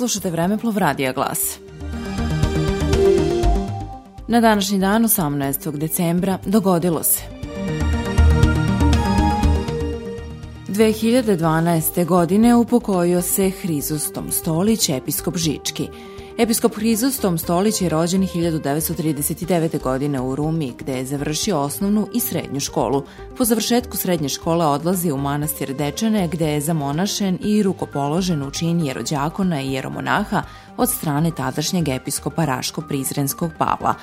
Slušate Vremeplov Radija Glas. Na današnji dan, 18. decembra, dogodilo se. 2012. godine upokojio se Hrizostom Stolić, episkop Žički – Episkop Hrizostom Stolić je rođen 1939. godine u Rumi, gde je završio osnovnu i srednju školu. Po završetku srednje škole odlazi u manastir Dečane, gde je zamonašen i rukopoložen u čin jerođakona i jeromonaha od strane tadašnjeg episkopa Raško-Prizrenskog Pavla.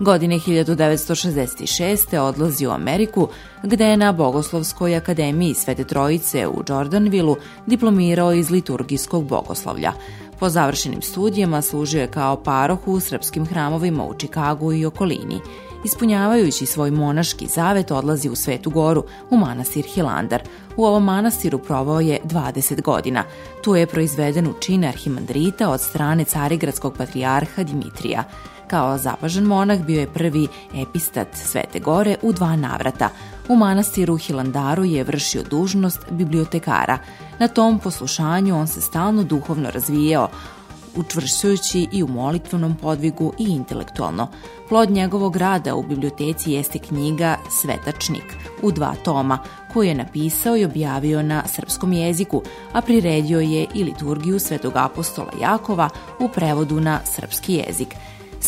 Godine 1966. odlazi u Ameriku, gde je na Bogoslovskoj akademiji Svete Trojice u Jordanvilu diplomirao iz liturgijskog bogoslovlja. Po završenim studijama služio je kao paroh u srpskim hramovima u Čikagu i okolini. Ispunjavajući svoj monaški zavet odlazi u Svetu Goru, u manastir Hilandar. U ovom manastiru provao je 20 godina. Tu je proizveden u čin arhimandrita od strane carigradskog patrijarha Dimitrija. Kao zapažen monah bio je prvi epistat Svete Gore u dva navrata. U manastiru Hilandaru je vršio dužnost bibliotekara. Na tom poslušanju on se stalno duhovno razvijao, učvršćujući i u molitvenom podvigu i intelektualno. Plod njegovog rada u biblioteci jeste knjiga Svetačnik u dva toma, koju je napisao i objavio na srpskom jeziku, a priredio je i liturgiju Svetog apostola Jakova u prevodu na srpski jezik –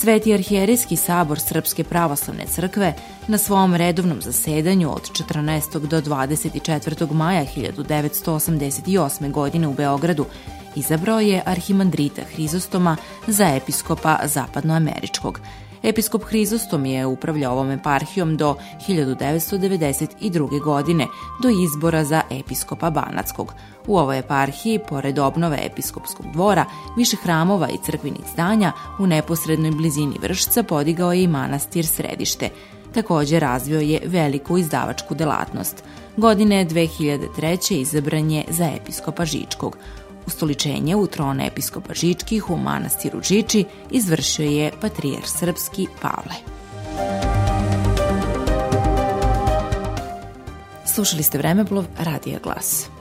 Sveti arhijerijski sabor Srpske pravoslavne crkve na svom redovnom zasedanju od 14. do 24. maja 1988. godine u Beogradu izabrao je arhimandrita Hrizostoma za episkopa zapadnoameričkog – Episkop Hrizostom je upravljao ovom eparhijom do 1992. godine, do izbora za episkopa Banackog. U ovoj eparhiji, pored obnove episkopskog dvora, više hramova i crkvenih zdanja, u neposrednoj blizini Vršca podigao je i manastir Središte. Takođe razvio je veliku izdavačku delatnost. Godine 2003. izabran je za episkopa Žičkog. Ustoličenje u tron episkopa Žičkih u manastiru Žiči izvršio je patrijar srpski Pavle. Slušali ste Vremeplov, Radija Glas.